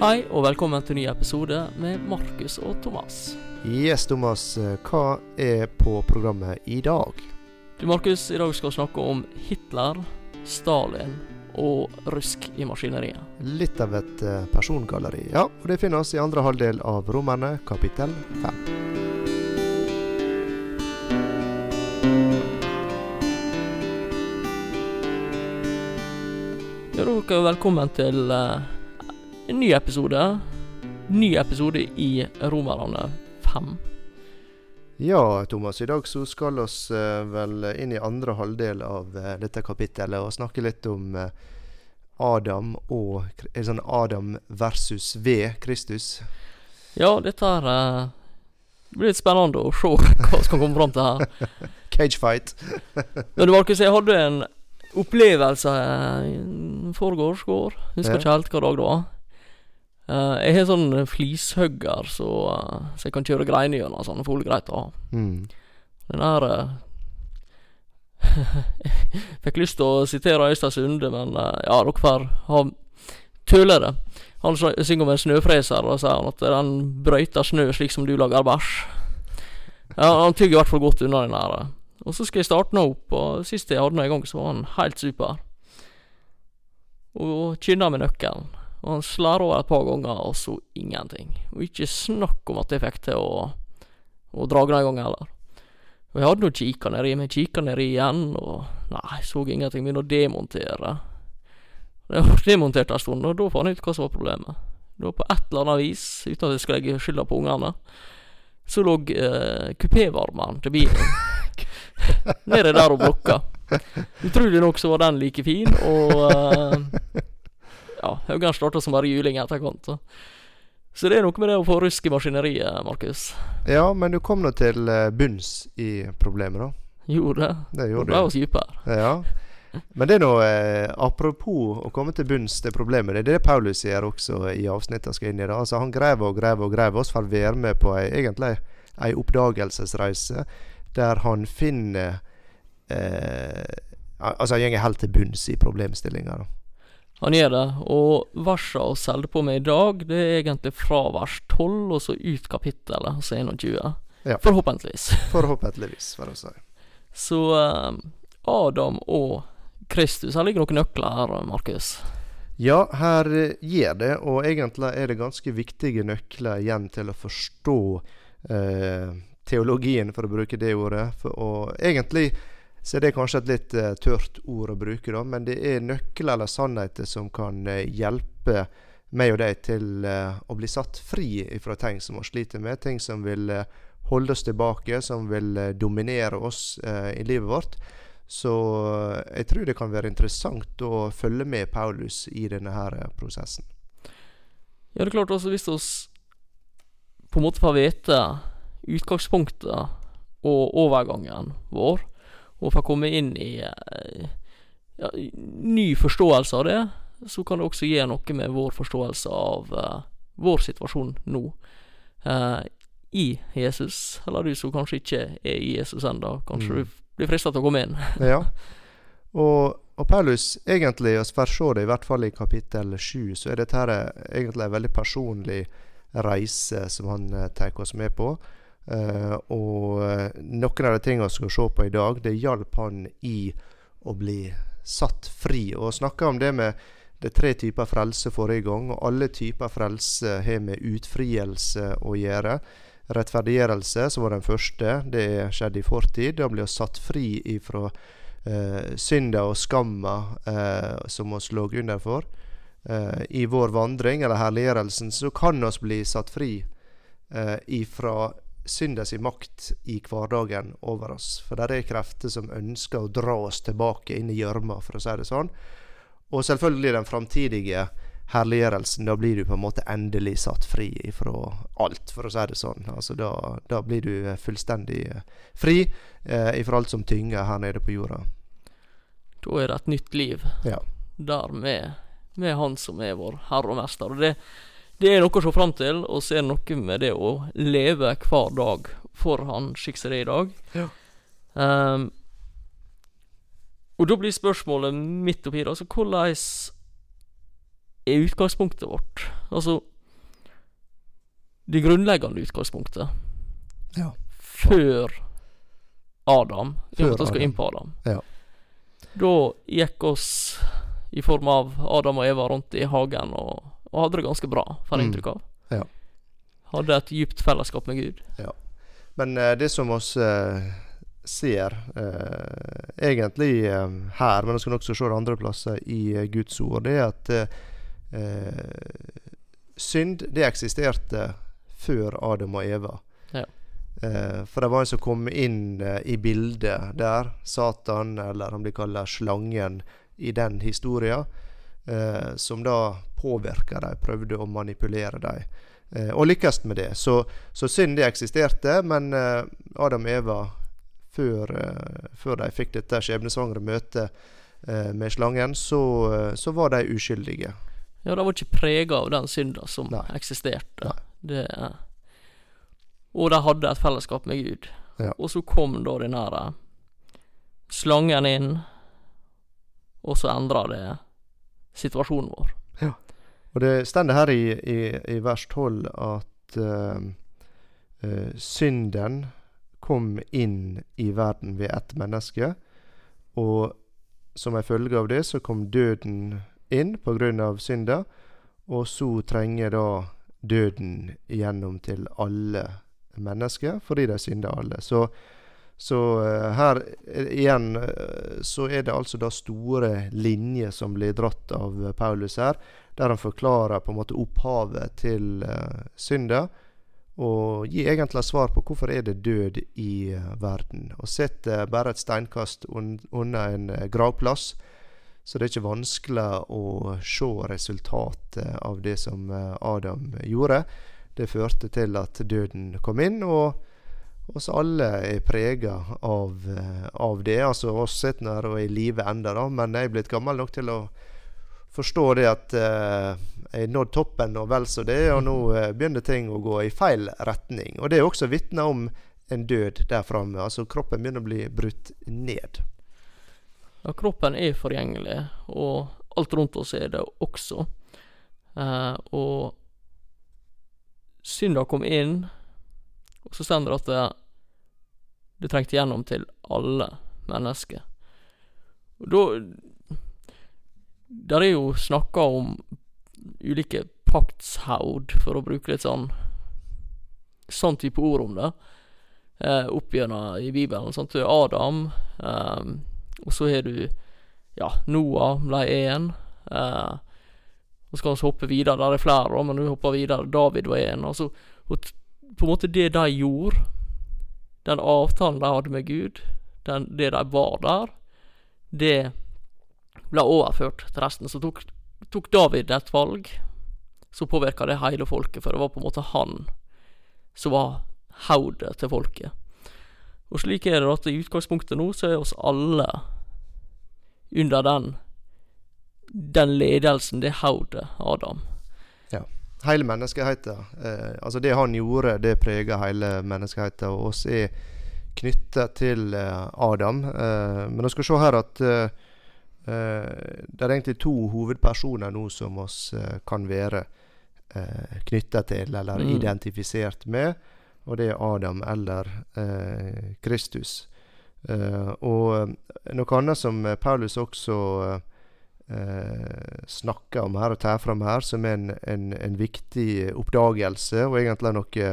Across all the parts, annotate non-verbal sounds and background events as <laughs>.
Hei, og velkommen til ny episode med Markus og Thomas. Yes, Thomas. eh, Hva er på programmet i dag? Du, Markus, i dag skal vi snakke om Hitler, Stalin og rusk i maskineriet. Litt av et eh, persongalleri. Ja, og det finner oss i andre halvdel av Romerne, kapittel fem. Ja, dere er velkommen til eh, en ny episode. Ny episode i Romerne 5. Ja, Thomas. I dag så skal oss eh, vel inn i andre halvdel av eh, dette kapittelet og snakke litt om eh, Adam og eh, sånn Adam versus V, Kristus. Ja, dette her det blir litt spennende å se <laughs> hva skal komme fram til her. Cagefight. Men Markus, jeg hadde en opplevelse i forgårs går. Husker Ja. ikke helt hva dag det var. Eh, jeg har sånn flishugger så, eh, så jeg kan kjøre greiner gjennom. Sånn, er greit å ha. Mm. Den der Jeg <laughs> Fikk lyst til å sitere Øystein Sunde, men eh, ja, dere får ha tøle det. Han synger om en snøfreser, og sier han at den brøyter snø slik som du lager bæsj. Ja, han tygger i hvert fall godt unna den eh. Og så skal jeg starte nå opp, og sist jeg hadde den i gang, så var han helt super. Og kynna med nøkkelen. Og han slår over et par ganger, og så ingenting. Og ikke snakk om at jeg fikk til å, å dra den en gang heller. Og jeg hadde nå nedi, men kikka nedi igjen, og nei, så ingenting. Begynte å demontere. Jeg har <laughs> demontert en stund, og da fant jeg ut hva som var problemet. Da på et eller annet vis, uten at jeg skal legge skylda på ungene, så lå eh, kupévarmeren til bilen <laughs> nede der og blokka. Utrolig nok så var den like fin, og eh, ja, Haugan starta som bare juling i etterkant. Så. så det er noe med det å få rusk i maskineriet, Markus. Ja, men du kom nå til eh, bunns i problemet, da. Gjorde det. Det gjorde du. ble oss dypere. Ja. Men det er nå eh, apropos å komme til bunns det problemet. Det er det Paulus gjør også i avsnittet skal inn i. da Altså Han graver og graver og graver oss for å være med på ei, egentlig ei oppdagelsesreise der han finner eh, Altså han går helt til bunns i problemstillinga. Han gjør det, og versa vi holder på med i dag, det er egentlig fra vers 12 og så ut kapittelet, altså 21. Ja. Forhåpentligvis. <laughs> Forhåpentligvis, for å si. Så eh, Adam og Kristus, her ligger noen nøkler her, Markus. Ja, her eh, gjør det, og egentlig er det ganske viktige nøkler igjen til å forstå eh, teologien, for å bruke det ordet. For, og egentlig så det er kanskje et litt uh, tørt ord å bruke, da, men det er nøkler eller sannheter som kan uh, hjelpe meg og deg til uh, å bli satt fri fra ting som vi sliter med, ting som vil holde oss tilbake, som vil dominere oss i livet vårt. Så jeg tror det kan være interessant å følge med Paulus i denne her prosessen. Ja, det er klart også hvis vi på en måte får vite utgangspunktet og overgangen vår, og får komme inn i eh, ja, ny forståelse av det, så kan det også gi noe med vår forståelse av uh, vår situasjon nå. uh, I Jesus, eller du som kanskje ikke er i Jesus ennå. Kanskje Mm. du blir frista til å komme inn. <laughs> Ja. Og, og Paulus, egentlig, vi får se det i hvert fall i kapittel 7, så er dette egentlig en veldig personlig reise som han tar oss med på. Eh, og eh, noen av de tingene vi skal se på i dag, det hjalp han i å bli satt fri. Og snakka om det med det er tre typer frelse forrige gang, og alle typer frelse har med utfrielse å gjøre. Rettferdiggjørelse, som var den første, det skjedde i fortid. Da blir vi satt fri ifra eh, synda og skamma eh, som vi lå under for. Eh, I vår vandring, eller herliggjørelsen, så kan vi bli satt fri eh, ifra synda si makt i hverdagen over oss. For det er krefter som ønsker å dra oss tilbake inn i gjørma, for å si det sånn. Og selvfølgelig den framtidige herliggjørelsen. Da blir du på en måte endelig satt fri ifra alt, for å si det sånn. Altså da, da blir du fullstendig eh, fri eh, ifra alt som tynger her nede på jorda. Da er det et nytt liv. Ja. Der med, med Han som er vår Herre og Mester. Og det, det er noe å se fram til, og så er det noe med det å leve hver dag for Han, slik som det er i dag. Ja. Um, og da blir spørsmålet midt oppi det, altså hvordan er utgangspunktet vårt? Altså, det grunnleggende utgangspunktet. Ja. Før Adam. Før vi skal inn på Adam. Ja. Da gikk oss i form av Adam og Eva rundt i hagen og, og hadde det ganske bra, får jeg Mm. inntrykk av. Ja. Hadde et djupt fellesskap med Gud. Men uh, det som oss uh, ser uh, egentlig her, men vi skal også se det andre plasser i Guds ord, det er at synd det eksisterte før Adam og Eva. Ja. For det var en som kom inn i bildet der. Satan, eller han blir kalt slangen i den historien. Som da påvirka dem, prøvde å manipulere dem. Eh, og lykkes med det. Så, så synd det eksisterte, men eh, Adam og Eva, før, eh, før de fikk dette skjebnesvangre møtet eh, med slangen, så, eh, så var de uskyldige. Ja, de var ikke prega av den synda som Nei. eksisterte. Nei. Det, og de hadde et fellesskap med Gud. Ja. Og så kom da den eh, slangen inn, og så endra det situasjonen vår. Og det stender her i, i, i vers 12 at uh, uh, synden kom inn i verden ved ett menneske, og som en følge av det så kom døden inn på grunn av synda, og så trenger da døden igjennom til alle mennesker, fordi de synder alle. Så, så eh, her igjen så er det altså da store linjer som blir dratt av Paulus her, der han forklarer på en måte opphavet til uh, synda, og gir egentlig svar på hvorfor er det død i eh, verden. Og sitter bare et steinkast un unna en eh, gravplass, så det er ikke vanskelig å se resultatet av det som Adam gjorde. Det førte til at døden kom inn, og oss alle er prega av, av det. Altså oss sitter her og er i live ennå, men jeg er blitt gammel nok til å forstå det at eh, jeg nådde toppen og vel så det, og nå eh, begynner ting å gå i feil retning. Og det er også vitner om en død der framme. Altså kroppen begynner å bli brutt ned. Ja, kroppen er forgjengelig, og alt rundt oss er det også. Eh, og synda kom inn, og så stender det at det, det trengte gjennom til alle mennesker. Og da Der er jo snakka om ulike paktshaud, for å bruke litt sånn sånn type ord om det. Eh, opp gjennom i Bibelen. Du er Adam, eh, og så har du ja, Noah ble én. Eh, og så kan vi hoppe videre. Der er flere, men vi hopper videre. David var én. Altså, og på en måte det de gjorde, den avtalen de hadde med Gud, den, det de var der, det ble overført til resten. Så tok, tok David et valg, så påvirka det hele folket, for det var på en måte han som var hodet til folket. Og slik er det at i utgangspunktet nå, så er oss alle under den den ledelsen, det hodet, Adam. Ja. Hele menneskeheten. Eh, altså det han gjorde, det preger hele menneskeheten. Og oss er knyttet til eh, Adam. Eh, men vi skal se her at eh, det er egentlig to hovedpersoner nå som oss eh, kan være eh, knyttet til, eller Mm. identifisert med. Og det er Adam eller eh, Kristus. Eh, og noe annet som eh, Paulus også eh, snakker om her og tar fram her, som er en, en, en viktig oppdagelse, og egentlig noe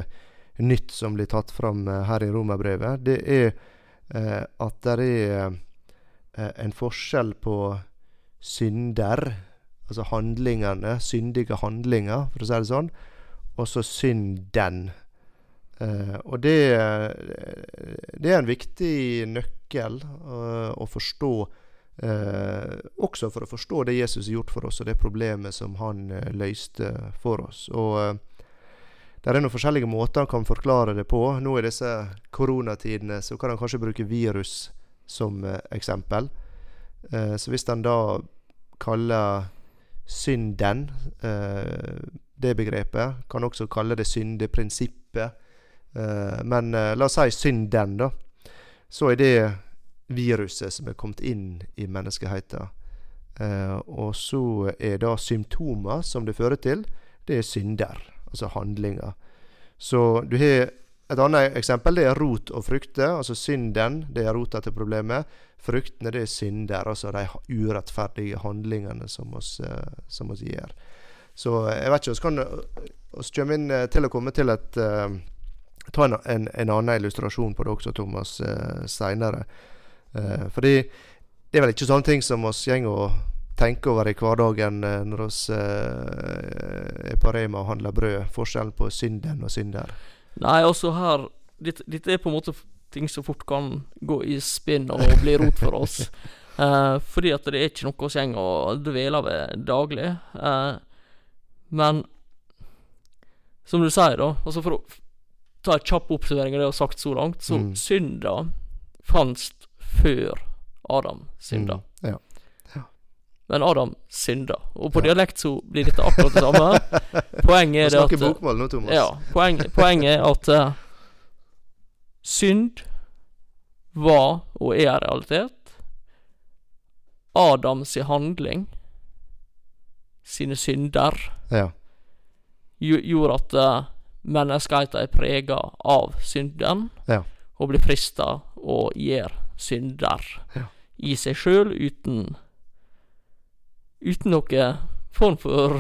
nytt som blir tatt fram eh, her i Romerbrevet, det er eh, at det er eh, en forskjell på synder, altså handlingene, syndige handlinger, for å si det sånn, og så synden. Eh, og det, det er en viktig nøkkel eh, å forstå Eh, også for å forstå det Jesus har gjort for oss, og det problemet som han eh, løste for oss. Og eh, Det er noen forskjellige måter han kan forklare det på. Nå i disse koronatidene så kan han kanskje bruke virus som eh, eksempel. Eh, så hvis han da kaller synden eh, det begrepet, kan også kalle det syndeprinsippet. Men la oss si synden, da. Så er det viruset som er kommet inn i menneskeheten. Eh, og så er da symptomer som det fører til, det er synder, altså handlinger. Så du har et annet eksempel. Det er rot og frukter. Altså synden, det er rota til problemet. Fruktene, det er synder. Altså de urettferdige handlingene som oss, eh, oss gjør. Så jeg vet ikke, vi kan oss komme inn til å komme til et uh, Ta en, en, en, annen illustrasjon på det også, Thomas, uh, seinere. Uh, fordi det er vel ikke sånne ting som oss går og tenker over i hverdagen uh, når uh, er på Rema og handler brød. Forskjellen på synden og synder. Nei, altså her Dette, dette er på en måte ting som fort kan gå i spinn og <laughs> bli rot for oss. Uh, fordi at det er ikke noe vi går og dveler ved daglig. men som du sier, da altså For å ta en kjapp oppsummering av det jeg har sagt så langt, så mm. synda fantes før Adam synda. Mm, ja. Men Adam synder. Og på ja. dialekt så blir dette akkurat det samme. <laughs> Poenget er det at bokmål nå, Thomas. Ja, poeng, poenget er at uh, synd var og er realitet. Adams handling, sine synder, ja. gjorde at uh, menneskeheten er prega av synden, ja. og blir frista og gjør synder ja. i seg sjøl uten Uten noe form for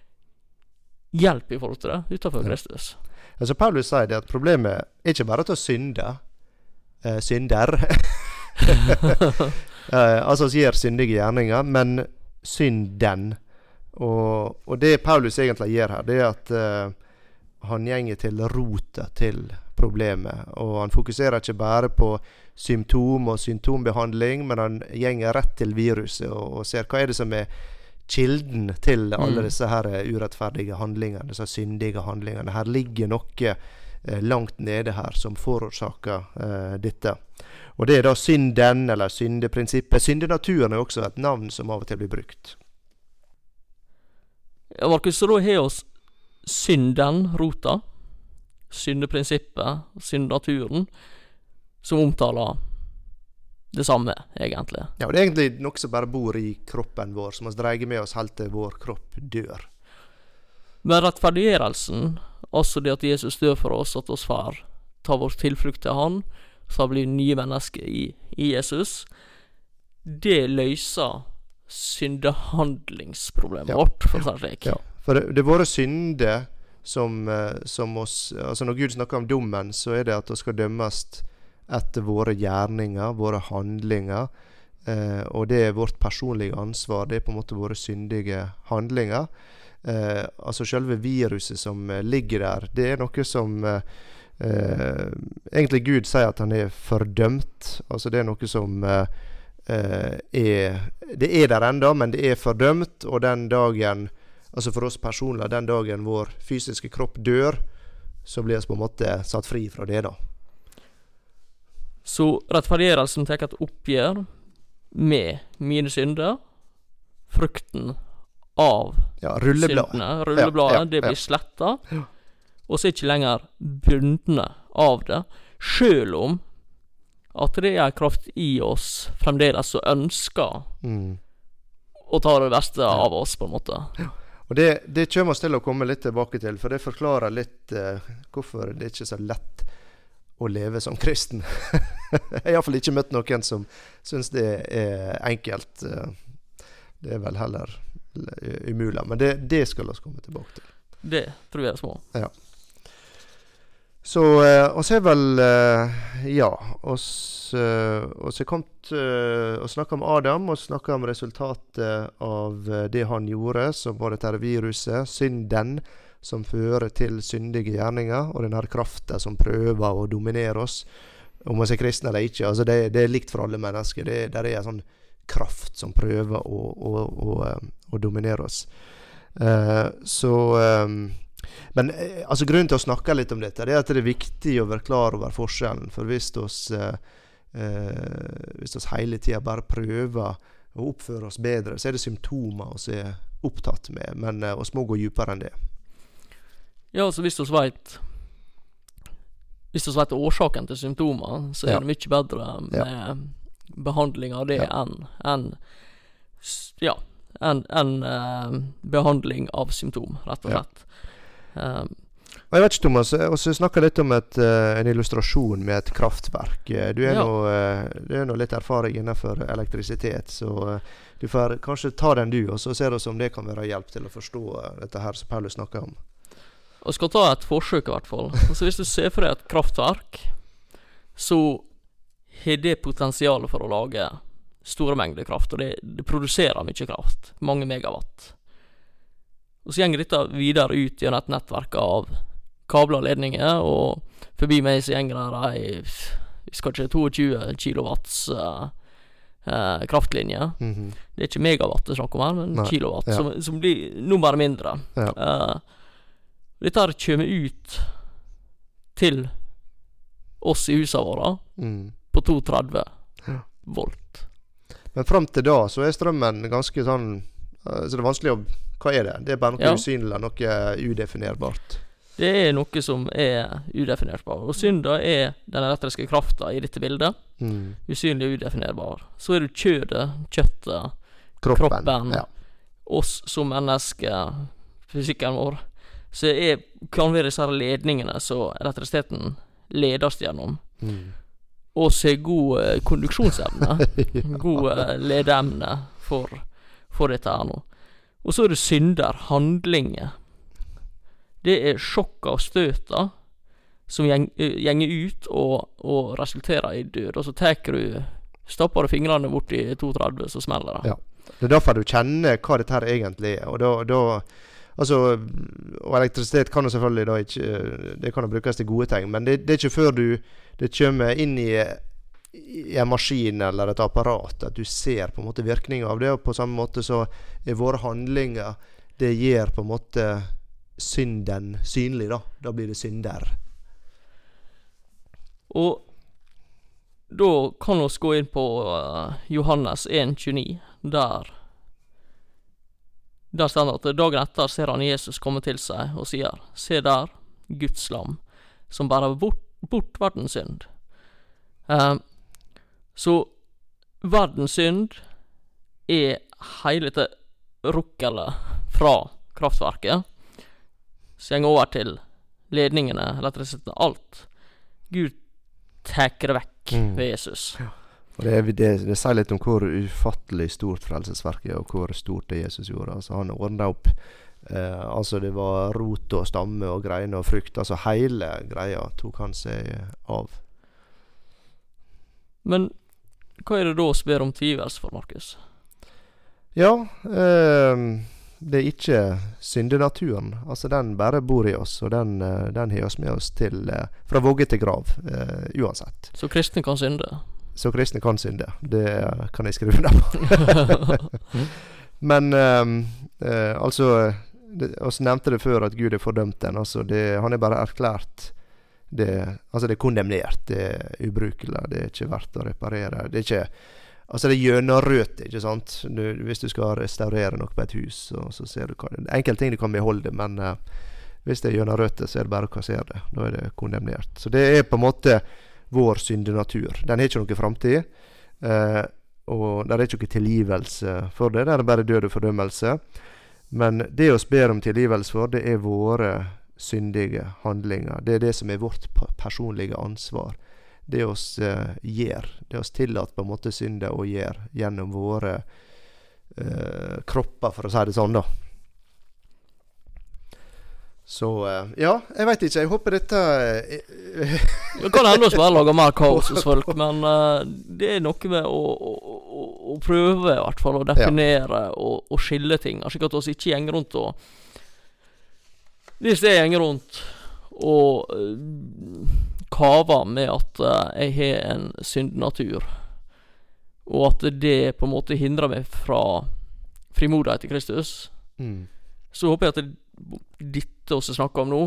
<laughs> hjelp i forhold til det utenfor ja. Kristus. Altså Paulus sier det at problemet er ikke bare til å synde. Eh, synder. <laughs> eh, altså vi gjør syndige gjerninger, men synden. Og, og det Paulus egentlig gjør her, det er at eh, han gjenger til rota til problemet. Og han fokuserer ikke bare på symptom og symptombehandling, men han gjenger rett til viruset og, og, ser hva er det som er kilden til alle mm. disse her urettferdige handlingene, disse syndige handlingene. Her ligger noe eh, langt nede her som forårsaker eh, dette. Og det er da synden, eller syndeprinsippet. Syndenaturen er også et navn som av og til blir brukt. Ja, Markus, så da har oss synden, rota, syndeprinsippet, syndnaturen, som omtaler det samme, egentlig. Ja, og det er egentlig noe som bare bor i kroppen vår, som vi dreier med oss helt til vår kropp dør. Men rettferdiggjørelsen, altså det at Jesus dør for oss, at oss får ta vår tilflukt til Han, så blir nye mennesker i, i Jesus, det løser syndehandlingsproblemet ja. vårt, for å si det slik. Ja, for det, det er våre synder som, eh, som oss Altså Når Gud snakker om dommen, så er det at vi skal dømmes etter våre gjerninger, våre handlinger. Eh, og det er vårt personlige ansvar. Det er på en måte våre syndige handlinger. Eh, altså selve viruset som eh, ligger der, det er noe som eh, eh, Egentlig Gud sier at han er fordømt. Altså det er noe som er Det er der enda, men det er fordømt. Og den dagen Altså for oss personlig, den dagen vår fysiske kropp dør, så blir vi på en måte satt fri fra det, da. Så rettferdiggjørelsen tar et oppgjør med mine synder. Frukten av ja, rulleblad. syndene, rullebladet, ja, ja, det blir sletta. Og så er ikke lenger bundne av det, sjøl om at det er kraft i oss fremdeles som ønsker mm. å ta det beste av oss, på en måte. Ja. Og det, det kommer oss til å komme litt tilbake til, for det forklarer litt uh, hvorfor det ikke er så lett å leve som kristen. <laughs> jeg har iallfall ikke møtt noen som syns det er enkelt. Uh, det er vel heller umulig. Men det, det skal vi komme tilbake til. Det tror jeg er små. Ja. Så uh, oss er vel uh, Ja, oss, uh, oss er kommet uh, og snakka om Adam, og snakka om resultatet av det han gjorde, som var dette viruset, synden, som fører til syndige gjerninger, og denne krafta som prøver å dominere oss. Om vi er kristne eller ikke, altså det, det, er likt for alle mennesker. Det, der er en sånn kraft som prøver å, å, å, å dominere oss. så um, men eh, altså, grunnen til å snakke litt om dette, det er at det er viktig å være klar over forskjellen. For hvis vi eh, eh, hvis vi hele tida bare prøver å oppføre oss bedre, så er det symptomer vi er opptatt med. Men vi eh, må gå dypere enn det. Ja, altså hvis vi veit Hvis vi veit årsaken til symptomer, så er ja. det mye bedre med ja. behandling av det ja. enn en, ja, enn en, uh, behandling av symptom, rett og slett. Um, jeg vet ikke, Thomas, Vi så snakka litt om et, eh, en illustrasjon med et kraftverk. Eh, Du er Ja. nå eh, du nå litt erfaring innenfor elektrisitet, så eh, du får kanskje ta den du, og så ser vi om det kan være hjelp til å forstå eh, dette her som Paulus snakker om. Vi skal ta et forsøk, i hvert fall. Altså Hvis du ser for deg et kraftverk, så har det potensial for å lage store mengder kraft. Og det, det produserer mye kraft. Mange megawatt. Og så går dette videre ut gjennom et nettverk av kabler og ledninger, og forbi meg så går det ei vi skal ikke 22 kilowatts uh, uh, kraftlinje. Mhm. Det er ikke megawatt det er snakk om her, men Nei, kilowatt, ja. som, som blir nummeret mindre. Ja. Uh, dette her kommer ut til oss i husene våre Mm. på 230 Ja. volt. Men fram til da så er strømmen ganske sånn Så det er vanskelig å Hva er det? Det er bare noe Ja. usynlig, noe udefinerbart. Det er noe som er udefinerbart. Og synda er den elektriske krafta i dette bildet. Mm. Usynlig og udefinerbar. Så er det kjødet, kjøttet, Kroppen. Kroppen. Ja. oss som mennesker, fysikken vår. Så er, kan være disse ledningene så elektrisiteten ledes gjennom. Mm. Og så er god konduksjonsevne. ja. <laughs> god eh, ledeemne for, for dette her nå. Og så er det synder, handlinger. Det er sjokka og støta som eh, gjenger ut og, og resulterer i død. Og så tar du Stapper du fingrene borti 32, så smeller det. Ja. Det er derfor du kjenner hva dette her egentlig er. Og da, da Altså, og elektrisitet kan jo selvfølgelig da ikke Det kan jo brukes til gode ting, men det, det er ikke før du det kommer inn i, i en maskin eller et apparat at du ser på en måte virkninga av det. Og på samme måte så er våre handlinger Det gjør på en måte synden synlig, da. Da blir det synder. Og da kan vi gå inn på eh, Johannes 1,29, der Der står det at dagen etter ser han Jesus komme til seg og sier, Se der, Guds lam, som bærer bort, bort verdens synd. Eh, så verdens synd er hele dette rukkelet fra kraftverket, som går over til ledningene, elektrisiteten, alt. Gud tar det vekk Mm. ved Jesus. Og det, er- det, det sier litt om hvor ufattelig stort frelsesverket er, og hvor stort det Jesus gjorde. Altså Han ordna opp eh, Altså det var rot og stamme og greiner og frukt. Altså hele greia tok han seg av. Men hva er det da vi ber om tilgivelse for, Markus? Ja, eh, det er ikke syndenaturen. Altså den bare bor i oss, og den, eh, den har oss med oss til eh, fra vogge til grav, eh, uansett. Så kristne kan synde? Så kristne kan synde. Det kan jeg skrive under på. <laughs> Men ehm, eh, altså Vi nevnte det før at Gud har fordømt den. Altså det, han er bare erklært det Altså det er kondemnert. Det er ubrukelig. Det er ikke verdt å reparere. Det er ikke Altså det er gjennomrødt, ikke sant. Du, hvis du skal restaurere noe på et hus, så, så ser du hva det er. Enkelte ting du kan beholde, men uh, hvis det er gjennomrødt, så er det bare å kassere det. Da er det kondemnert. Så det er på en måte vår syndenatur. Den har ikke noe framtid. Uh, og det er ikke noe tilgivelse for det. Det er bare død og fordømmelse. Men det vi ber om tilgivelse for, det er våre syndige handlinger. Det er det som er vårt personlige ansvar. Det oss eh, gjør. Det oss tillater på en måte synde og gjøre gjennom våre eh, kropper, for å si det sånn, da. Så eh, ja, jeg veit ikke. Jeg håper dette eh, <laughs> Det kan hende vi bare lager mer kaos hos folk, <laughs> men eh, det er noe med å, å, å, å prøve i hvert fall å definere og, og skille ting, slik at vi ikke går rundt og Hvis jeg går rundt og uh, kaver med at eh, jeg har en syndenatur, og at det på en måte hindrer meg fra frimodighet til Kristus, mm. så håper jeg at det, dette vi snakker om nå,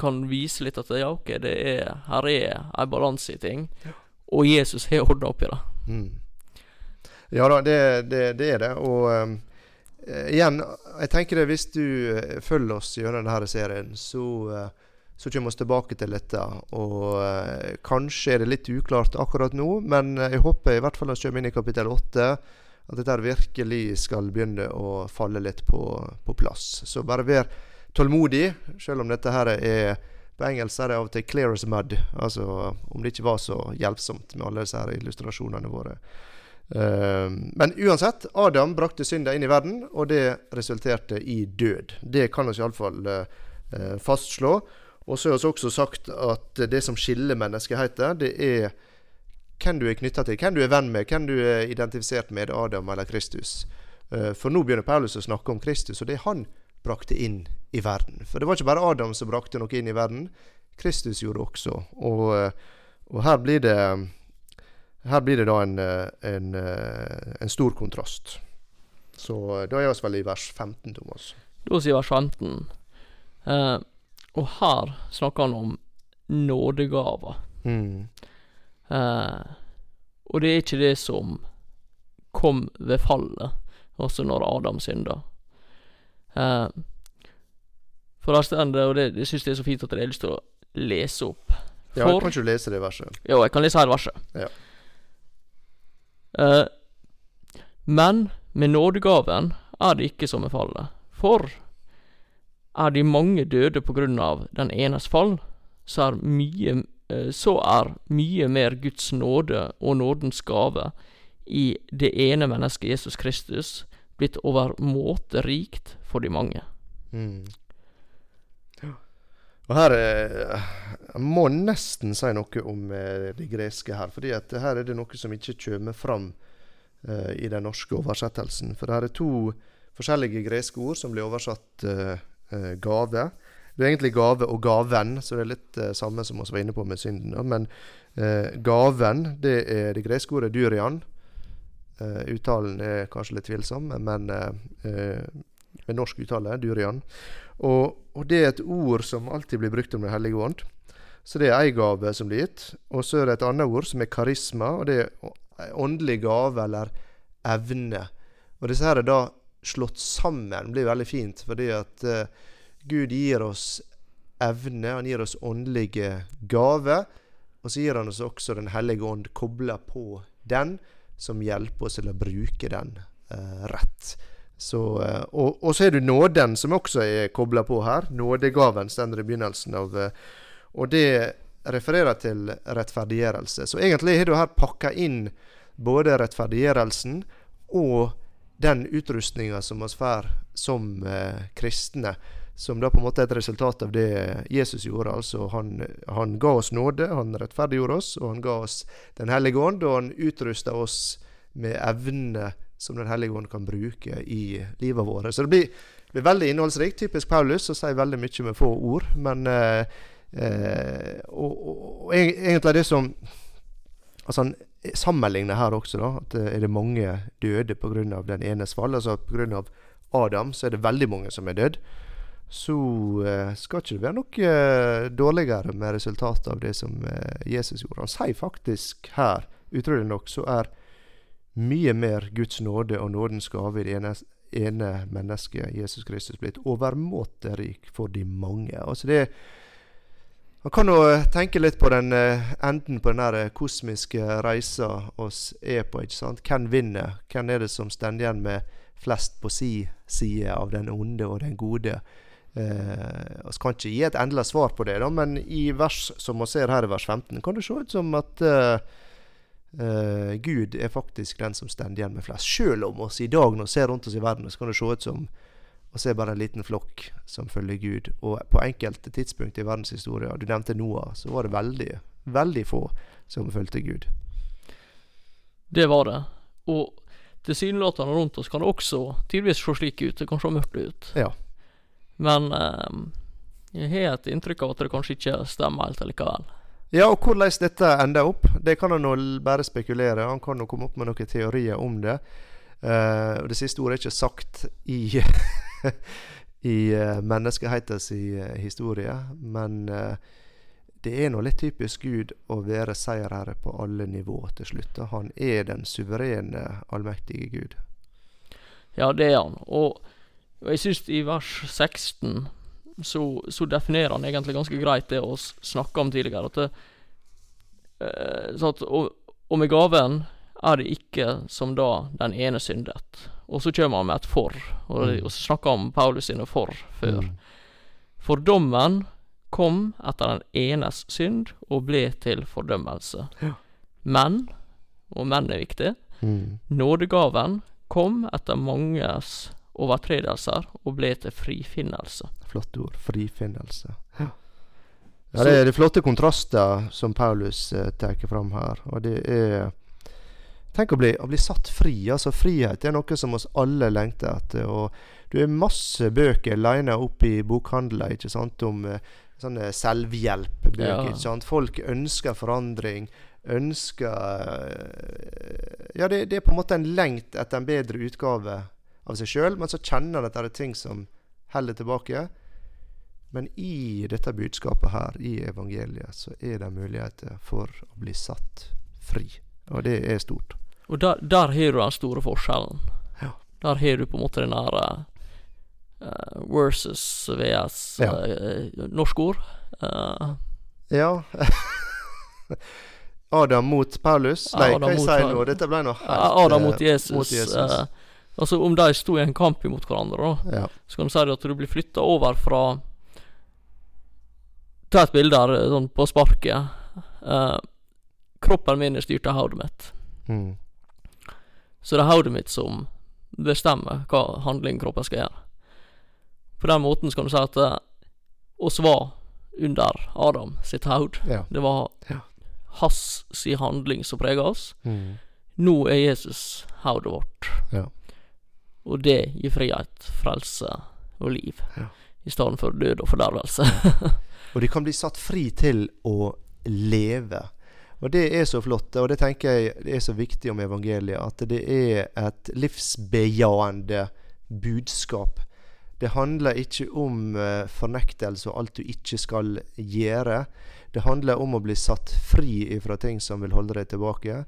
kan vise litt at ja, ok, det er, her er en balanse i ting. Og Jesus har ordna opp i det. Mm. Ja da, det, det, det er det. Og eh, igjen, jeg tenker det hvis du eh, følger oss gjennom denne serien, så, eh, så kommer vi tilbake til dette. Og eh, kanskje er det litt uklart akkurat nå, men eh, jeg håper i hvert fall vi kommer inn i kapittel åtte. At dette virkelig skal begynne å falle litt på, på plass. Så bare vær tålmodig, selv om dette her er På engelsk er det av og til 'clear as mud', altså om det ikke var så hjelpsomt med alle disse illustrasjonene våre. Uh, men uansett, Adam brakte synda inn i verden, og det resulterte i død. Det kan vi iallfall uh, uh, fastslå. Og så har vi også sagt at det som skiller menneskeheten, det er hvem du er knytta til, hvem du er venn med, hvem du er identifisert med, Adam eller Kristus. Uh, for nå begynner Paulus å snakke om Kristus, og det han brakte inn i verden. For det var ikke bare Adam som brakte noe inn i verden. Kristus gjorde det også. Og, og her blir det her blir det da en, en, en stor kontrast. Så da er vi vel i vers 15, Thomas. Da sier vers 15. Eh, og her snakker han om nådegaver. Mm. Eh, og det er ikke det som kom ved fallet, altså når Adam synda. Eh, for der står det, og det, det syns jeg er så fint at jeg har lyst til å lese opp. Ja, jeg kan ikke lese det verset? Jo, jeg kan lese her verset. Ja. Eh, men med nådegaven er det ikke som med fallet. For er de mange døde på grunn av den enes fall, så er mye eh, så er mye mer Guds nåde og nådens gave i det ene mennesket Jesus Kristus blitt overmåte rikt for de mange. Mm. Og her eh, må nesten si noe om eh, det greske her. fordi at her er det noe som ikke kommer fram eh, i den norske oversettelsen. For det her er to forskjellige greske ord som blir oversatt eh, eh, gave. Det er egentlig gave og gaven, så det er litt eh, samme som vi var inne på med synden. Men gaven, det er det greske ordet dyrian. Uttalen er kanskje litt tvilsom, men med norsk uttale, durian. Og, og det er et ord som alltid blir brukt om Den hellige ånd. Så det er ei gave som blir gitt. Og så er det et annet ord som er karisma, og det er åndelig gave eller evne. Og disse her er da slått sammen, Det blir veldig fint, fordi at uh, Gud gir oss evne, han gir oss åndelige gaver, og så gir han oss også Den hellige ånd kobla på den, som hjelper oss til å bruke den eh, rett. Så, eh, og, og så er det nåden som også er kobla på her. Nådegaven står i begynnelsen av eh, Og det refererer til rettferdiggjørelse. Så egentlig har du her pakka inn både rettferdiggjørelsen og den utrustninga som vi får som eh, kristne. Som da på en måte er et resultat av det Jesus gjorde. Altså han, han ga oss nåde, han rettferdiggjorde oss, og han ga oss Den hellige ånd, og han utrusta oss med evne som Den hellige ånd kan bruke i livet vårt. Så det blir, blir veldig innholdsrikt. Typisk Paulus å si veldig mye med få ord. Men eh, eh, og, og, og eg- egentlig det som Altså Han sammenligner her også, da. At eh, er det mange døde pga. den enes fall. Altså pga. Adam så er det veldig mange som er dødd. Så eh, skal ikke det være noe eh, dårligere med resultatet av det som eh, Jesus gjorde. Han sier faktisk her, utrolig nok, så er mye mer Guds nåde og nådens gave i det ene, ene mennesket, Jesus Kristus, blitt overmåte rik for de mange. Altså det Man kan jo tenke litt på den eh, enden på den eh, kosmiske reisa oss er på. ikke sant? Hvem vinner? Hvem er det som står igjen med flest på si side av den onde og den gode? Eh, Vi kan ikke gi et endelig svar på det, da, men i vers som vi ser her i vers 15, kan det se ut som at eh, eh, Gud er faktisk den som står igjen med flest. Selv om oss i dag, når vi ser rundt oss i verden, så kan det se ut som å se bare en liten flokk som følger Gud. Og på enkelte tidspunkt i verdenshistorien, du nevnte Noah, så var det veldig, veldig få som fulgte Gud. Det var det. Og tilsynelatende rundt oss kan det også tidvis se slik ut. Det kan se mørkt ut. Ja. Men um, jeg har et inntrykk av at det kanskje ikke stemmer helt allikevel. Ja, og hvordan dette ender opp, det kan han nå bare spekulere. Han kan nå komme opp med noen teorier om det. Uh, det siste ordet er ikke sagt i <laughs> i uh, menneskehetens eh, historie, men uh, det er nå litt typisk Gud å være seierherre på alle nivå til slutt. Han er den suverene, allmektige Gud. Ja, det er han. Og, og jeg syns i vers 16 så, så definerer han egentlig ganske greit det vi snakka om tidligere. At det, eh, at, og, og med gaven er det ikke som da den ene syndet. Og så kommer han med et for, og, Mm. og så snakka om Paulus sine for før. Mm. For dommen kom etter den enes synd og ble til fordømmelse. Ja. Men, og men er viktig, Mm. nådegaven kom etter manges overtredelser og ble til frifinnelse. Flotte ord. Frifinnelse. Ja. Ja, det er de flotte kontraster som Paulus eh, tar fram her. Og det er Tenk å bli, å bli satt fri. altså Frihet er noe som oss alle lengter etter. og Du er masse bøker lina opp i bokhandler ikke sant, om eh, sånne selvhjelpbøker. Ja. ikke sant? Folk ønsker forandring. Ønsker eh, Ja, det, det er på en måte en lengt etter en bedre utgave av seg sjøl, men så kjenner han at det er ting som heller tilbake. Men i dette budskapet her, i evangeliet, så er det muligheter for å bli satt fri. Og det er stort. Og der, der har du den store forskjellen. Ja. Der har du på en måte den der uh, versus VS Ja. uh, norsk ord. Uh. Ja. <laughs> Adam mot Paulus? Nei, Adam hva jeg sier nå? Dette ble noe helt Adam eh, mot Jesus. mot Jesus. Altså om de sto i en kamp imot hverandre, da, ja. så kan du si at du blir flytta over fra Ta et bilde her, sånn på sparket. Eh, kroppen min er styrt av hodet mitt. Mm. Så det er hodet mitt som bestemmer hva handling kroppen skal gjøre. På den måten så kan du si at eh, oss var under Adam sitt hode. Ja. Det var Ja. hans si handling som prega oss. Mm. Nå er Jesus hodet vårt. Ja. Og det gir frihet, frelse og liv. Ja. I stedet for død og fordervelse. <laughs> Og de kan bli satt fri til å leve. Og det er så flott, og det tenker jeg det er så viktig om evangeliet, at det er et livsbejaende budskap. Det handler ikke om eh, fornektelse og alt du ikke skal gjøre. Det handler om å bli satt fri fra ting som vil holde deg tilbake.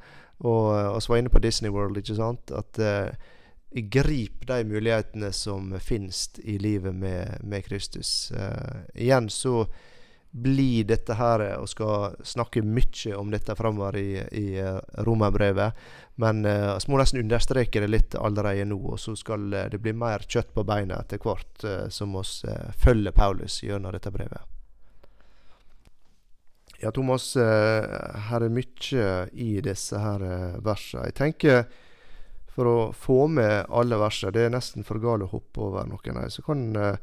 Og vi var inne på Disney World, ikke sant. At eh, grip de mulighetene som finnes i livet med, med Kristus. Eh, igjen så blir dette her Og skal snakke mye om dette framover i, i eh, romerbrevet. Men eh, vi må nesten understreke det litt allerede nå, og så skal eh, det bli mer kjøtt på beina etter hvert eh, som oss eh, følger Paulus gjennom dette brevet. Ja, Thomas, eh, her er mye i disse her eh, versene. Jeg tenker for å få med alle versene, det er nesten for galt å hoppe over noen her, så kan, eh,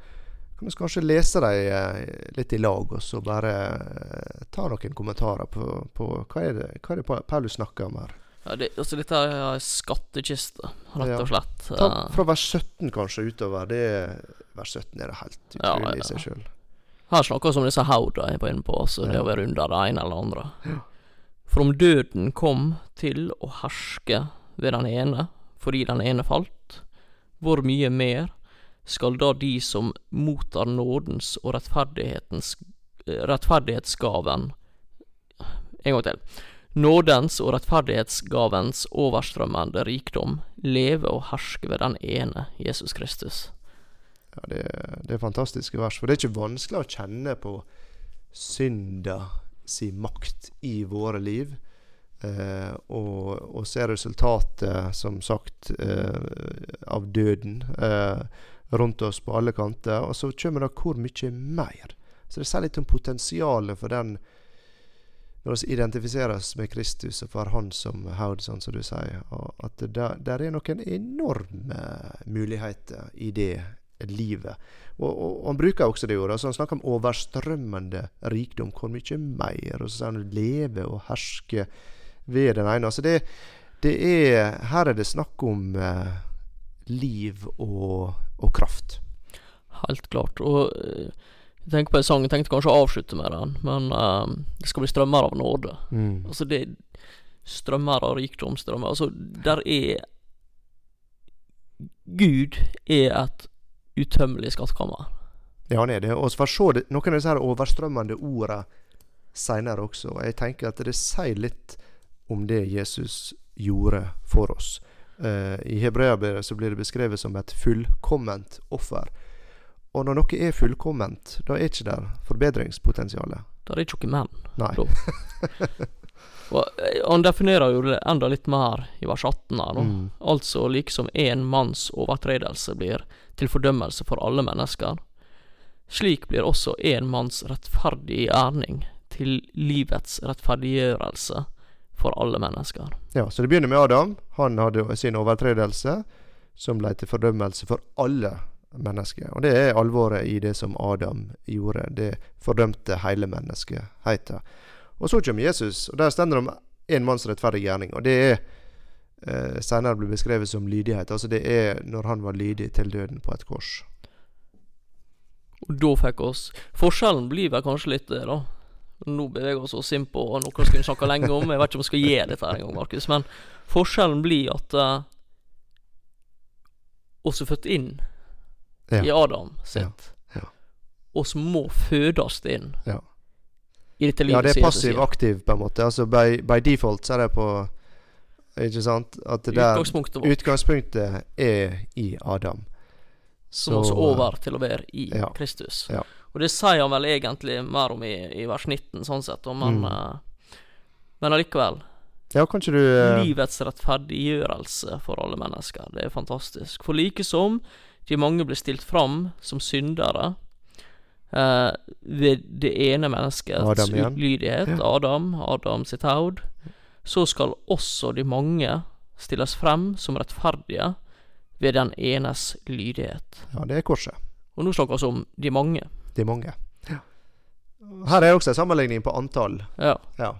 kan vi kanskje lese dem eh, litt i lag, og så bare eh, ta noen kommentarer på, på hva, er det, hva er det Paulus snakker om her. ja, det, altså dette er ei skattkiste, rett og slett. Ta, Eh, fra vers 17 kanskje utover. Det er, vers 17 er det helt Ja, utrolig ja. i seg sjøl. Her snakkes om disse hauda jeg var inne på, altså det å være under det ene eller andre. Ja. For om døden kom til å herske ved den ene, fordi den ene falt, hvor mye mer skal da de som mottar nådens og rettferdighetens eh, rettferdighetsgaven En gang til. Nådens og rettferdighetsgavens overstrømmende rikdom leve og herske ved den ene, Jesus Kristus. Ja, det, det er fantastiske vers. For det er ikke vanskelig å kjenne på synda si makt i våre liv. Eh, og, og se resultatet, som sagt, eh, av døden eh, rundt oss på alle kanter. Og så kommer det hvor mye mer. Så det sier litt om potensialet for den når vi identifiseres med Kristus og for Han som hode, sånn som du sier. At der, der er noen enorme muligheter i det livet. Og, og, og Han bruker også det ordet. Så han snakker om overstrømmende rikdom. Hvor mye mer? Og så sier han leve og herske ved den ene. Altså det, det er Her er det snakk om eh, liv og, og kraft. Helt klart. Og eh, jeg tenker på en sang, jeg tenkte kanskje å avslutte med den, men eh, det skal bli strømmer av nåde. Altså det Strømmer av rikdom, strømmer Altså, der er Gud er et utømmelig skattkammer. Ja, han er det. Og så får se det, noen av disse her overstrømmende ordene seinere også. Jeg tenker at det sier litt om det Jesus gjorde for oss. Eh, I hebreerbrevet så blir det beskrevet som et fullkomment offer. Og når noe er fullkomment, da er ikke der forbedringspotensialet. Da er det ikke noe. Da. <laughs> Og eh, Han definerer jo det enda litt mer i vers 18 her. Mm. Altså liksom én manns overtredelse blir til fordømmelse for alle mennesker. Slik blir også en manns rettferdige gjerning til livets rettferdiggjørelse for alle mennesker. Ja, Så det begynner med Adam. Han hadde sin overtredelse, som ble til fordømmelse for alle mennesker. Og det er alvoret i det som Adam gjorde. Det fordømte hele menneskeheten. Og så kommer Jesus, og der stender det om en manns rettferdige gjerning. Og det er eh, senere blir beskrevet som lydighet. Altså det er når han var lydig til døden på et kors. Og da fikk oss Forskjellen blir vel kanskje litt det, da. Nå beveger vi oss inn på noe vi kunne snakke lenge om. Jeg vet ikke om vi skal gi dette her engang, Markus. Men forskjellen blir at uh, oss er født inn Ja. i Adam sitt. Ja, ja. Oss må fødes inn Ja. i dette Ja, det er passiv-aktiv, på en måte. Altså by, by default så er det på Ikke sant? At det der Utgangspunktet vårt. Utgangspunktet er i Adam. som også over til å være i. Kristus. Ja. Og det sier han vel egentlig mer om i, i vers 19, sånn sett, men Mm. eh, Men allikevel. Ja, kanskje du uh... Livets rettferdiggjørelse for alle mennesker. Det er fantastisk. For like som de mange blir stilt fram som syndere uh, ved det ene menneskets Adam utlydighet, Ja. Adam, Adam sitt haud, så skal også de mange stilles frem som rettferdige ved den enes lydighet. Ja, det er korset. Og nå snakker vi om de mange. De mange. Ja. Her er også en sammenligning på antall. Ja. Ja,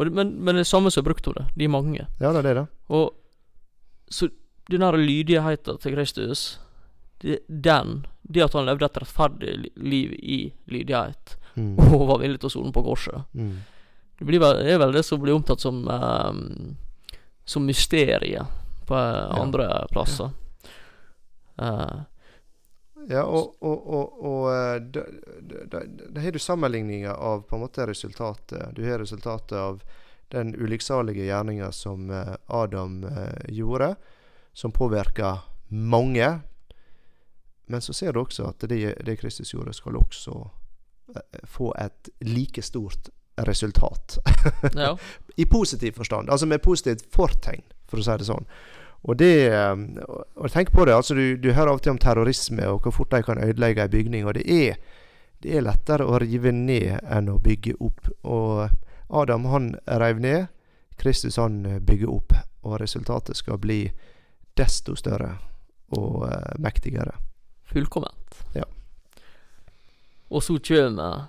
det, men, men det er samme som brukte hun det. De mange. ja det er det, da. Og så den der lydigheten til Kristus, det, den Det at han levde et rettferdig liv i lydighet, Mm. <laughs> og var villig til å sone på korset, Mm. det blir vel, er vel det som blir omtalt som um, Som mysteriet på andre andre plasser. Eh, Ja, og, og, og, og eh, da, da, da, da har du sammenligninger av på en måte resultatet. Du har resultatet av den ulykksalige gjerninga som eh, Adam eh, gjorde, som påvirka mange. Men så ser du også at det, det Kristus gjorde, skal også få et like stort resultat. ja. <laughs> I positiv forstand. Altså med positivt fortegn, for å si det sånn. Og det eh, Og tenk på det. altså Du, du hører av og til om terrorisme og hvor fort de kan ødelegge en bygning. Og det er, det er lettere å rive ned enn å bygge opp. Og Adam han reiv ned. Kristus han bygger opp. Og resultatet skal bli desto større og eh, mektigere. Fullkomment. Ja. Og så kommer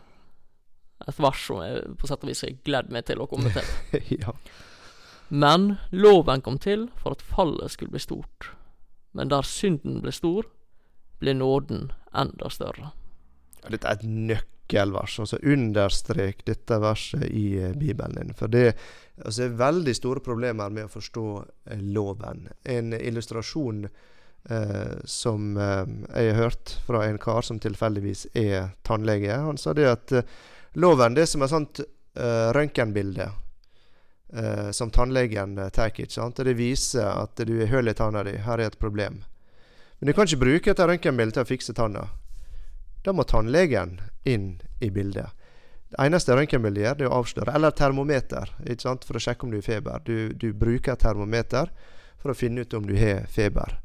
et vers som jeg på sett og vis har gledd meg til å komme til. <laughs> ja. Men loven kom til for at fallet skulle bli stort. Men der synden ble stor, ble nåden enda større. Dette er et nøkkelvers. altså Understrek dette verset i eh, Bibelen din. For det altså, er veldig store problemer med å forstå eh, loven. En illustrasjon eh, som eh, jeg har hørt fra en kar som tilfeldigvis er tannlege. Han sa det at eh, loven det er som et sånt eh, røntgenbilde. Eh, som tannlegen eh, tar. Og Det viser at du har hull i tanna di. Her er et problem. Men du kan ikke bruke et røntgenbilde til å fikse tanna. Da må tannlegen inn i bildet. Det eneste røntgenbildet gjør, det er å avsløre. Eller termometer, for å sjekke om du har feber. Du, du bruker termometer for å finne ut om du har feber.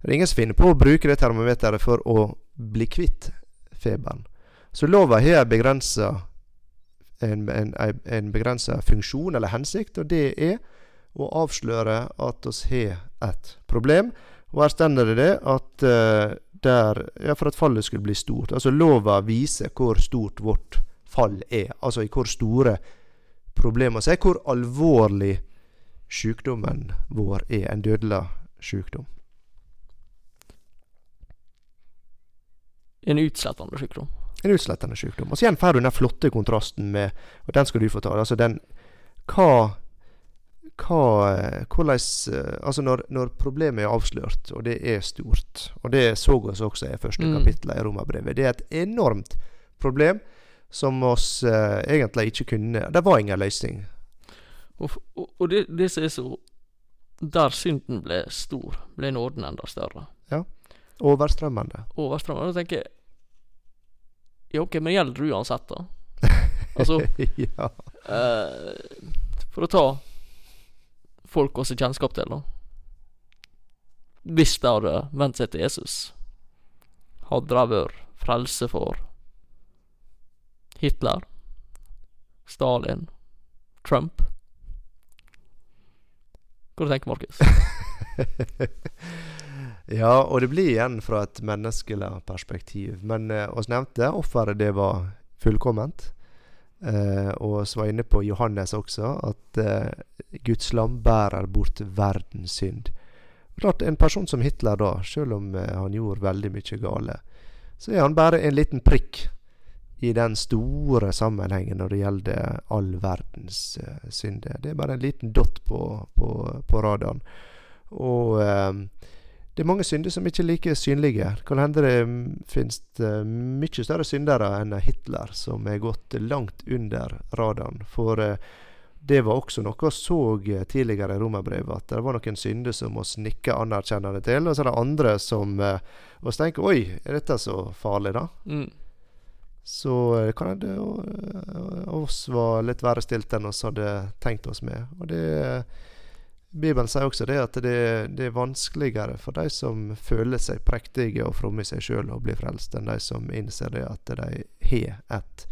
Det er ingen som finner på å bruke det termometeret for å bli kvitt feberen. Så lova har begrensa en, en, en begrensa funksjon eller hensikt, og det er å avsløre at oss har et problem. Og her stender det det at uh, der, ja, for at fallet skulle bli stort. Altså Lova viser hvor stort vårt fall er. Altså i hvor store problemer vi er hvor alvorlig sykdommen vår er. En dødelig sykdom. En utslettende sykdom. En utslettende sykdom. Og så igjen får du den flotte kontrasten med Og den skal du få ta. Altså den Hva hva, eh, hvordan, eh, altså når, når problemet er avslørt, og det er stort Og det så oss også i første Mm. kapittel i Romerbrevet. Det er et enormt problem som oss eh, egentlig ikke kunne Det var ingen løsning. Og, og, og det, det som er så Der synden ble stor, ble nåden enda større. Ja. Overstrømmende. Overstrømmende. Da tenker jeg Ja, ok, men gjelder det uansett, da? <laughs> Altså ja. eh, For å ta folk også kjennskap til, da. Hvis de hadde vent seg til Jesus, hadde de vært frelse for Hitler, Stalin, Trump? Hva du tenker Markus? <laughs> ja, og det blir igjen fra et menneskelig perspektiv. Men eh, oss nevnte offeret, det var fullkomment. Eh, og vi var inne på Johannes også, at eh, Guds lam bærer bort verdens synd. Klart, En person som Hitler, da, selv om eh, han gjorde veldig mye gale, så er han bare en liten prikk i den store sammenhengen når det gjelder all verdens eh, synder. Det er bare en liten dott på, på, på radaren. Og uh, det er mange synder som ikke er like synlige. Kan hende det mm, finnes uh, mye større syndere enn Hitler, som er gått langt under radaren. For det var også noe vi så tidligere i romerbrevet, at det var noen synder som vi nikka anerkjennende til, og så er det andre som vi tenker Oi, er dette så farlig, da? Mm. Så kan hende oss var litt verre stilt enn oss hadde tenkt oss med. Og det Bibelen sier også det at det, det, er vanskeligere for de som føler seg prektige og fromme i seg sjøl å bli frelst, enn de som innser det at de har et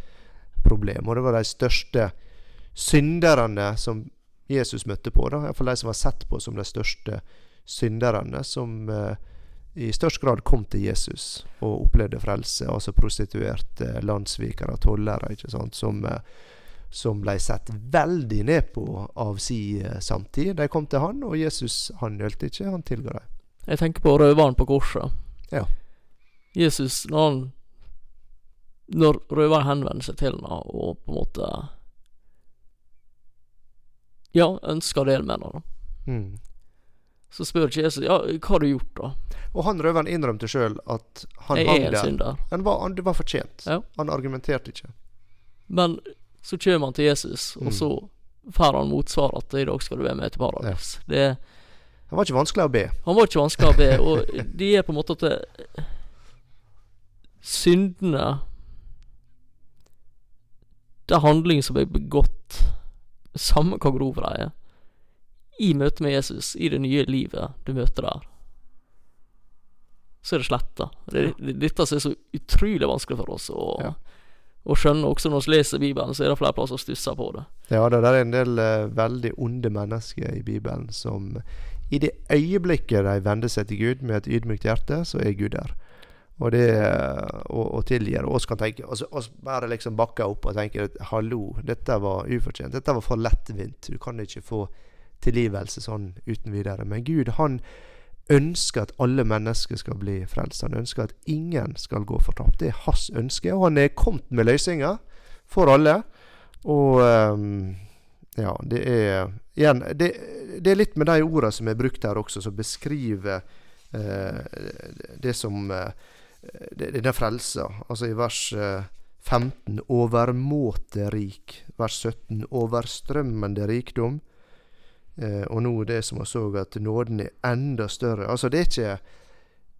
problem. Og det var de største synderne som Jesus møtte på, da. iallfall de som var sett på som de største synderne, som eh, i størst grad kom til Jesus og opplevde frelse. Altså prostituerte, landssvikere, tollere, ikke sant, som, eh, som ble sett veldig ned på av si eh, samtid. De kom til han, og Jesus han nølte ikke, han tilga dem. Jeg tenker på røveren på korset. Ja. Jesus, når han Når røveren henvender seg til ham og på en måte Ja, ønsker å dele med ham, da. Mm. Så spør ikke Jesus ja, hva har du gjort, da? Og han røveren innrømte sjøl at han jeg hang der. Han var, han, det var fortjent. Ja. Han argumenterte ikke. Men så kommer han til Jesus, og mm. så får han motsvar at i dag skal du være med til paradis. Ja. Det, han var ikke vanskelig å be. Han var ikke vanskelig å be, og de er på en måte at det, syndene Det er handling som er begått, samme hvor grov de er i møte med Jesus, i det nye livet du møter der, så er det sletta. Det, det, dette som er så utrolig vanskelig for oss Og, ja. Å skjønner Også når vi leser Bibelen, så er det flere plasser som stusser på det. Ja, det er en del uh, veldig onde mennesker i Bibelen som i det øyeblikket de vender seg til Gud med et ydmykt hjerte, så er Gud der. Og det å, å tilgir oss kan tenke oss, oss bare liksom bakke opp og tenke hallo, dette var ufortjent. Dette var for lettvint. Du kan ikke få tilgivelse sånn uten videre. Men Gud, han ønsker at alle mennesker skal bli frelst. Han ønsker at ingen skal gå fortapt. Det er hans ønske, og han er kommet med løsninger for alle. Og um, ja, det er igjen det, det, er litt med de ordene som er brukt her også, som beskriver uh, det som uh, denne frelsa. Altså i vers uh, 15 overmåte rik. Vers 17 overstrømmende rikdom. Eh, og nå det som vi så, at nåden er enda større. Altså, det er ikke,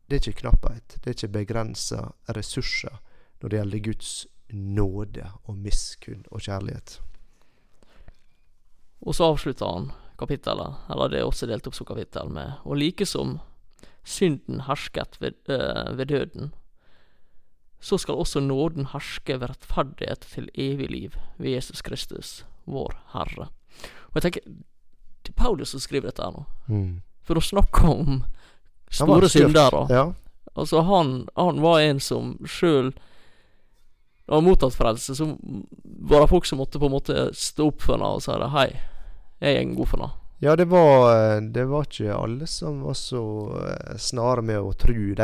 det er ikke knapphet. Det er ikke begrensa ressurser når det gjelder Guds nåde og miskunn og kjærlighet. Og så avslutter han kapittelet, eller det er også delt opp som kapittel, med Og like som synden hersket ved, øh, ved døden, så skal også nåden herske ved rettferdighet til evig liv ved Jesus Kristus, vår Herre. Og jeg tenker, det er Paulus som skriver dette her nå. Mm. For å snakke om store syndere. Ja. Altså, han, han, var en som sjøl har mottatt frelse, så var det folk som måtte på en måte stå opp for henne og si hei, jeg er god for henne. Ja, det var, det var ikke alle som var så eh, snare med å tru.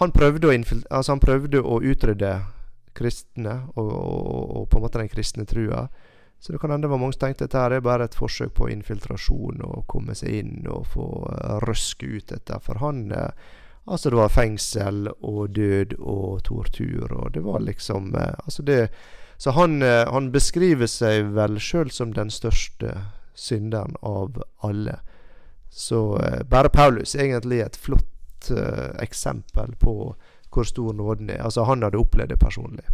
han, prøvde å altså han prøvde å utrydde kristne og, og, og, på en måte den kristne trua. Så det kan hende det var mange som tenkte at dette er bare et forsøk på infiltrasjon og komme seg inn og få uh, røske ut dette. For han uh, Altså, det var fengsel og død og tortur, og det var liksom uh, Altså, det Så han, han beskriver seg vel sjøl som den største synderen av alle. Så bare Paulus er egentlig et flott eksempel på hvor stor nåden er. Altså, han hadde opplevd det personlig.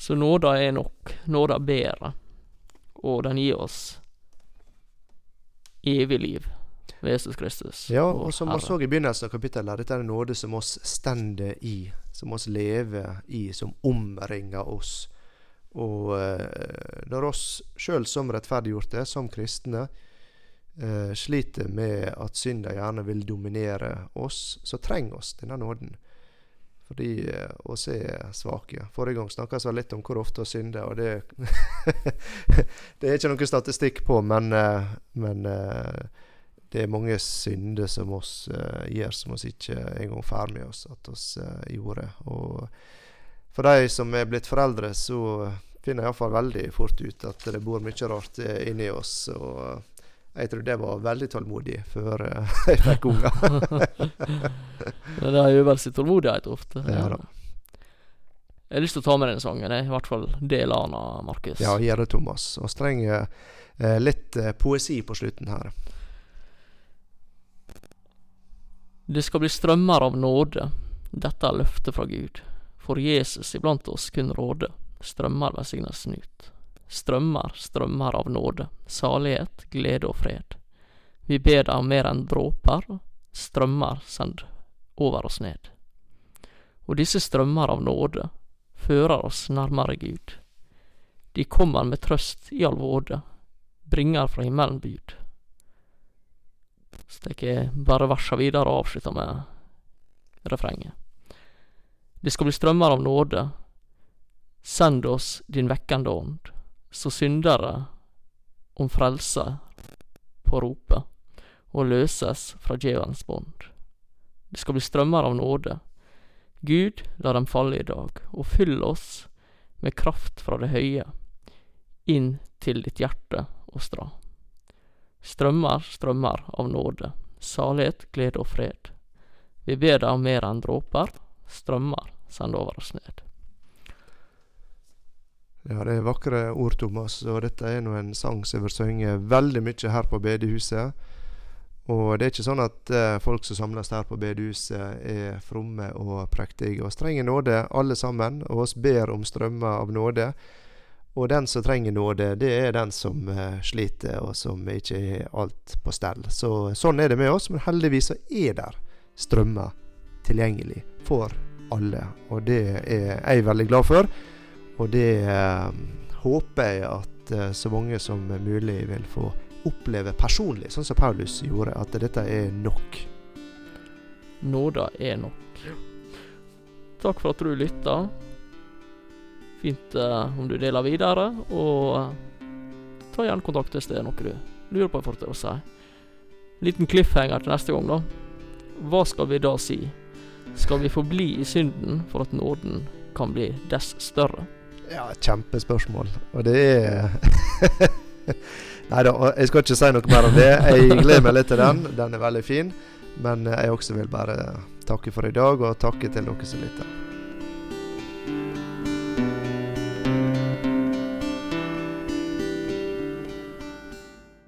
Så nåda er nok. Nåda bedre. Og den gir oss evig liv. ved Jesus Kristus. Ja, og som vi så i begynnelsen av kapittelet, dette er en nåde som oss stender i, som oss lever i, som omringer oss. Og eh, når oss sjøl som rettferdiggjorte, som kristne, eh, sliter med at synda gjerne vil dominere oss, så trenger oss denne nåden. Fordi eh, oss er svake. Forrige gang snakka vi litt om hvor ofte vi synder, og det <laughs> Det er ikke noe statistikk på, men, eh, men eh, det er mange synder som oss uh, gjør som oss ikke engang får med oss at oss uh, gjorde. Og for de som er blitt foreldre, så finner jeg iallfall veldig fort ut at det bor mye rart inni oss. Og jeg tror det var veldig tålmodig før eh, <laughs> jeg fikk unger. <laughs> Men det er jo vel sin tålmodighet ofte. Ja da. Jeg har lyst til å ta med den sangen. I hvert fall del av den Markus. Ja, gjør det, Thomas. Og trenger eh, litt eh, poesi på slutten her. Det skal bli strømmer av nåde. Dette er løftet fra Gud. For Jesus iblant oss kun råde. Strømmer velsignes ut. Strømmer, strømmer av nåde. Salighet, glede og fred. Vi ber deg om mer enn dråper. Strømmer send over oss ned. Og disse strømmer av nåde fører oss nærmere Gud. De kommer med trøst i all våde, bringer fra himmelen bud. Så tar jeg bare versa videre og avslutter med refrenget. Det skal bli strømmer av nåde. Send oss din vekkende ånd, så syndere om frelse på rope, og løses fra djevelens bånd. Det skal bli strømmer av nåde. Gud, la dem falle i dag, og fyll oss med kraft fra det høye, inn til ditt hjerte og stra. Strømmer, strømmer av nåde, salighet, glede og fred. Vi ber deg om mer enn dråper, strømmer, send over oss ned. Ja, det er vakre ord, Thomas. Og dette er nå en sang som blir sunget veldig mye her på bedehuset. Og det er ikke sånn at eh, folk som samles her på bedehuset, er fromme og prektige. Og trenger nåde, alle sammen, og oss ber om strømmer av nåde. Og den som trenger nåde, det er den som eh, sliter, og som ikke har alt på stell. Så sånn er det med oss, men heldigvis så er der strømmer tilgjengelig for alle. Og det er jeg veldig glad for. Og det eh, håper jeg at eh, så mange som mulig vil få oppleve personlig, sånn som Paulus gjorde, at dette er nok. Nåda er nok. Takk for at du lytta. Fint eh, om du deler videre, og eh, ta gjerne kontakt hvis det er noe du lurer på for å si. Liten cliffhanger til neste gang, da. Hva skal vi da si? Skal vi forbli i synden for at nåden kan bli dess større? Ja, kjempespørsmål. Og det er <laughs> Nei da, jeg skal ikke si noe mer om det. Jeg gleder meg litt til den. Den er veldig fin. Men jeg også vil bare takke for i dag, og takke til dere som lytter.